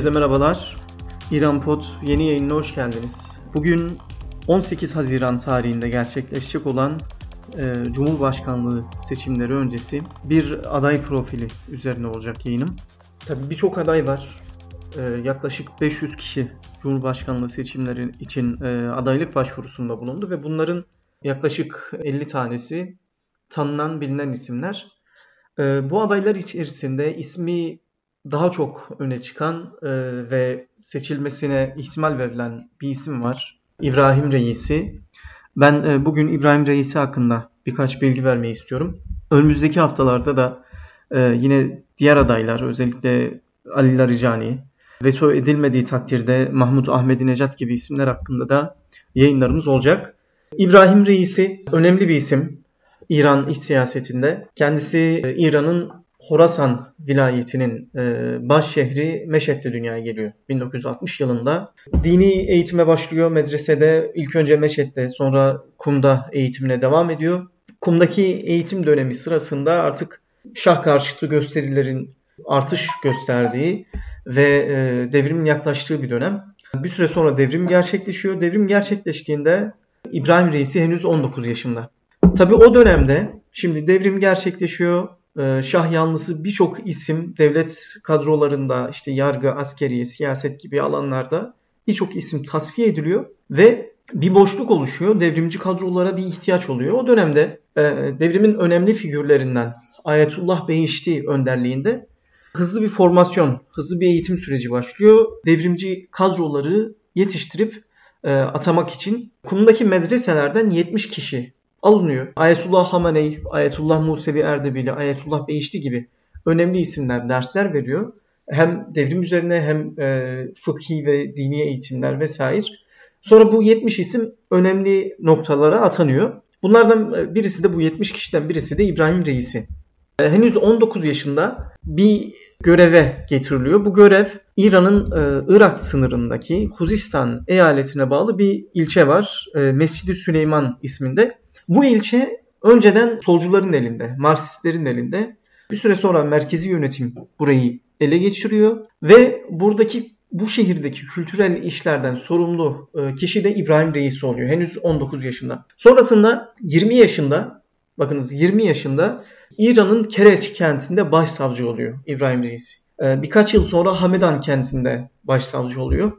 Herkese merhabalar. İran Pod yeni yayınına hoş geldiniz. Bugün 18 Haziran tarihinde gerçekleşecek olan e, Cumhurbaşkanlığı seçimleri öncesi bir aday profili üzerine olacak yayınım. Tabii birçok aday var. E, yaklaşık 500 kişi Cumhurbaşkanlığı seçimleri için e, adaylık başvurusunda bulundu ve bunların yaklaşık 50 tanesi tanınan bilinen isimler. E, bu adaylar içerisinde ismi daha çok öne çıkan e, ve seçilmesine ihtimal verilen bir isim var. İbrahim Reisi. Ben e, bugün İbrahim Reisi hakkında birkaç bilgi vermeyi istiyorum. Önümüzdeki haftalarda da e, yine diğer adaylar özellikle Ali Larijani veto edilmediği takdirde Mahmut Ahmedi Necat gibi isimler hakkında da yayınlarımız olacak. İbrahim Reisi önemli bir isim İran iç siyasetinde. Kendisi e, İran'ın Horasan vilayetinin e, baş şehri Meşet'te dünyaya geliyor 1960 yılında. Dini eğitime başlıyor medresede. ilk önce Meşet'te sonra Kum'da eğitimine devam ediyor. Kum'daki eğitim dönemi sırasında artık şah karşıtı gösterilerin artış gösterdiği ve e, devrimin yaklaştığı bir dönem. Bir süre sonra devrim gerçekleşiyor. Devrim gerçekleştiğinde İbrahim Reisi henüz 19 yaşında. Tabi o dönemde şimdi devrim gerçekleşiyor. Ee, şah yanlısı birçok isim devlet kadrolarında işte yargı, askeri, siyaset gibi alanlarda birçok isim tasfiye ediliyor ve bir boşluk oluşuyor. Devrimci kadrolara bir ihtiyaç oluyor. O dönemde e, devrimin önemli figürlerinden Ayetullah Behişti önderliğinde hızlı bir formasyon, hızlı bir eğitim süreci başlıyor. Devrimci kadroları yetiştirip e, atamak için Kum'daki medreselerden 70 kişi alınıyor. Ayetullah Hamaney, Ayetullah Musevi Erdebili, Ayetullah Beyişti gibi önemli isimler dersler veriyor. Hem devrim üzerine hem e, fıkhi ve dini eğitimler vesaire. Sonra bu 70 isim önemli noktalara atanıyor. Bunlardan e, birisi de bu 70 kişiden birisi de İbrahim Reisi. E, henüz 19 yaşında bir göreve getiriliyor. Bu görev İran'ın e, Irak sınırındaki Huzistan eyaletine bağlı bir ilçe var. E, Mescid-i Süleyman isminde. Bu ilçe önceden solcuların elinde, Marksistlerin elinde. Bir süre sonra merkezi yönetim burayı ele geçiriyor ve buradaki bu şehirdeki kültürel işlerden sorumlu e, kişi de İbrahim Reis oluyor. Henüz 19 yaşında. Sonrasında 20 yaşında bakınız 20 yaşında İran'ın Kereç kentinde başsavcı oluyor İbrahim Reis. E, birkaç yıl sonra Hamedan kentinde başsavcı oluyor.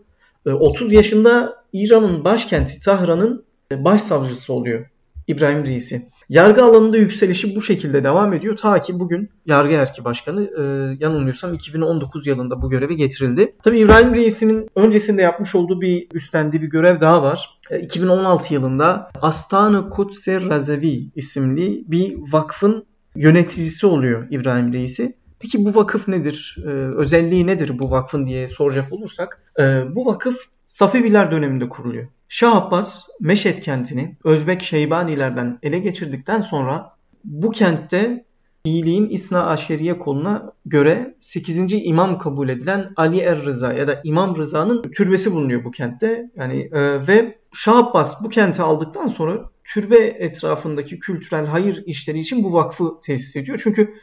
30 e, yaşında İran'ın başkenti Tahran'ın başsavcısı oluyor. İbrahim Reisi. Yargı alanında yükselişi bu şekilde devam ediyor. Ta ki bugün yargı erki başkanı e, yanılmıyorsam 2019 yılında bu göreve getirildi. Tabi İbrahim Reisi'nin öncesinde yapmış olduğu bir üstlendiği bir görev daha var. E, 2016 yılında Astana Kutser Razevi isimli bir vakfın yöneticisi oluyor İbrahim Reisi. Peki bu vakıf nedir? Ee, özelliği nedir bu vakfın diye soracak olursak. E, bu vakıf Safeviler döneminde kuruluyor. Şah Abbas Meşet kentini Özbek Şeybanilerden ele geçirdikten sonra bu kentte iyiliğin İsna Aşeriye koluna göre 8. imam kabul edilen Ali Er Rıza ya da İmam Rıza'nın türbesi bulunuyor bu kentte. Yani e, ve Şah Abbas bu kenti aldıktan sonra türbe etrafındaki kültürel hayır işleri için bu vakfı tesis ediyor. Çünkü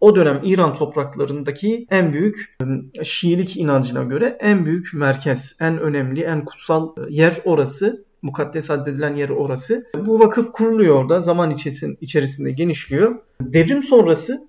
o dönem İran topraklarındaki en büyük Şiilik inancına göre en büyük merkez, en önemli, en kutsal yer orası. Mukaddes addedilen yer orası. Bu vakıf kuruluyor orada. Zaman içerisinde genişliyor. Devrim sonrası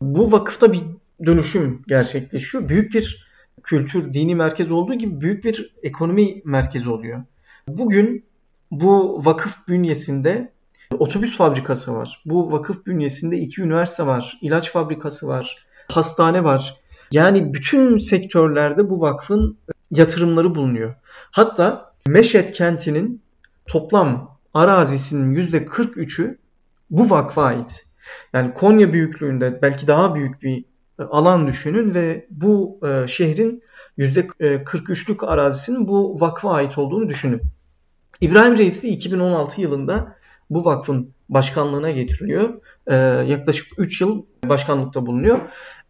bu vakıfta bir dönüşüm gerçekleşiyor. Büyük bir kültür, dini merkez olduğu gibi büyük bir ekonomi merkezi oluyor. Bugün bu vakıf bünyesinde Otobüs fabrikası var. Bu vakıf bünyesinde iki üniversite var. ilaç fabrikası var. Hastane var. Yani bütün sektörlerde bu vakfın yatırımları bulunuyor. Hatta Meşet kentinin toplam arazisinin %43'ü bu vakfa ait. Yani Konya büyüklüğünde belki daha büyük bir alan düşünün ve bu e, şehrin %43'lük arazisinin bu vakfa ait olduğunu düşünün. İbrahim Reis 2016 yılında bu vakfın başkanlığına getiriliyor. Ee, yaklaşık 3 yıl başkanlıkta bulunuyor.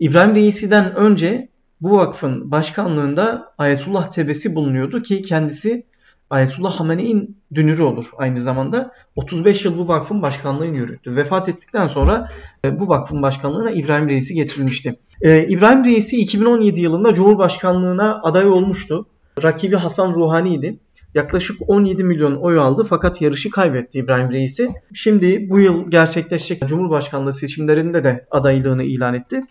İbrahim Reisi'den önce bu vakfın başkanlığında Ayetullah Tebesi bulunuyordu ki kendisi Ayetullah Hamene'in dünürü olur aynı zamanda. 35 yıl bu vakfın başkanlığını yürüttü. Vefat ettikten sonra e, bu vakfın başkanlığına İbrahim Reis'i getirilmişti. E, İbrahim Reis'i 2017 yılında Cumhurbaşkanlığına aday olmuştu. Rakibi Hasan Ruhani'ydi. Yaklaşık 17 milyon oy aldı fakat yarışı kaybetti İbrahim Reis'i. Şimdi bu yıl gerçekleşecek Cumhurbaşkanlığı seçimlerinde de adaylığını ilan etti.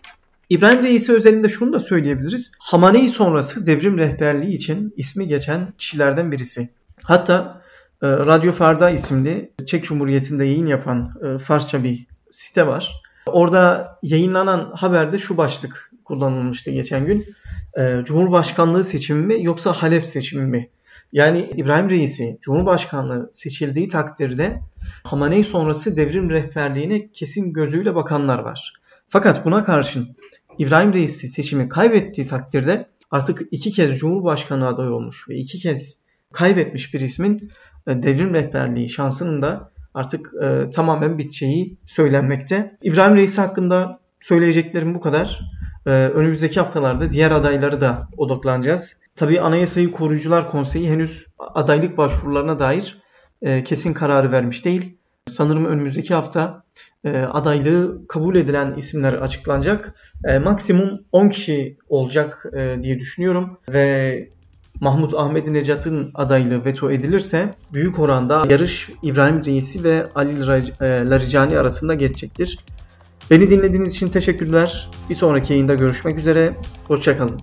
İbrahim Reis'i özelinde şunu da söyleyebiliriz. Hamaney sonrası devrim rehberliği için ismi geçen kişilerden birisi. Hatta e, Radyo Farda isimli Çek Cumhuriyeti'nde yayın yapan e, Farsça bir site var. Orada yayınlanan haberde şu başlık kullanılmıştı geçen gün. E, Cumhurbaşkanlığı seçimi mi yoksa Halef seçimi mi? Yani İbrahim Reis'i Cumhurbaşkanlığı seçildiği takdirde Hamaney sonrası devrim rehberliğine kesin gözüyle bakanlar var. Fakat buna karşın İbrahim Reis'i seçimi kaybettiği takdirde artık iki kez Cumhurbaşkanı adayı olmuş ve iki kez kaybetmiş bir ismin e, devrim rehberliği şansının da artık e, tamamen biteceği söylenmekte. İbrahim Reis hakkında söyleyeceklerim bu kadar. E, önümüzdeki haftalarda diğer adayları da odaklanacağız. Tabii Anayasayı Koruyucular Konseyi henüz adaylık başvurularına dair e, kesin kararı vermiş değil. Sanırım önümüzdeki hafta e, adaylığı kabul edilen isimler açıklanacak. E, maksimum 10 kişi olacak diye düşünüyorum ve Mahmut Ahmet Necat'ın adaylığı veto edilirse büyük oranda yarış İbrahim Reisi ve Ali Laricani arasında geçecektir. Beni dinlediğiniz için teşekkürler. Bir sonraki yayında görüşmek üzere. Hoşçakalın.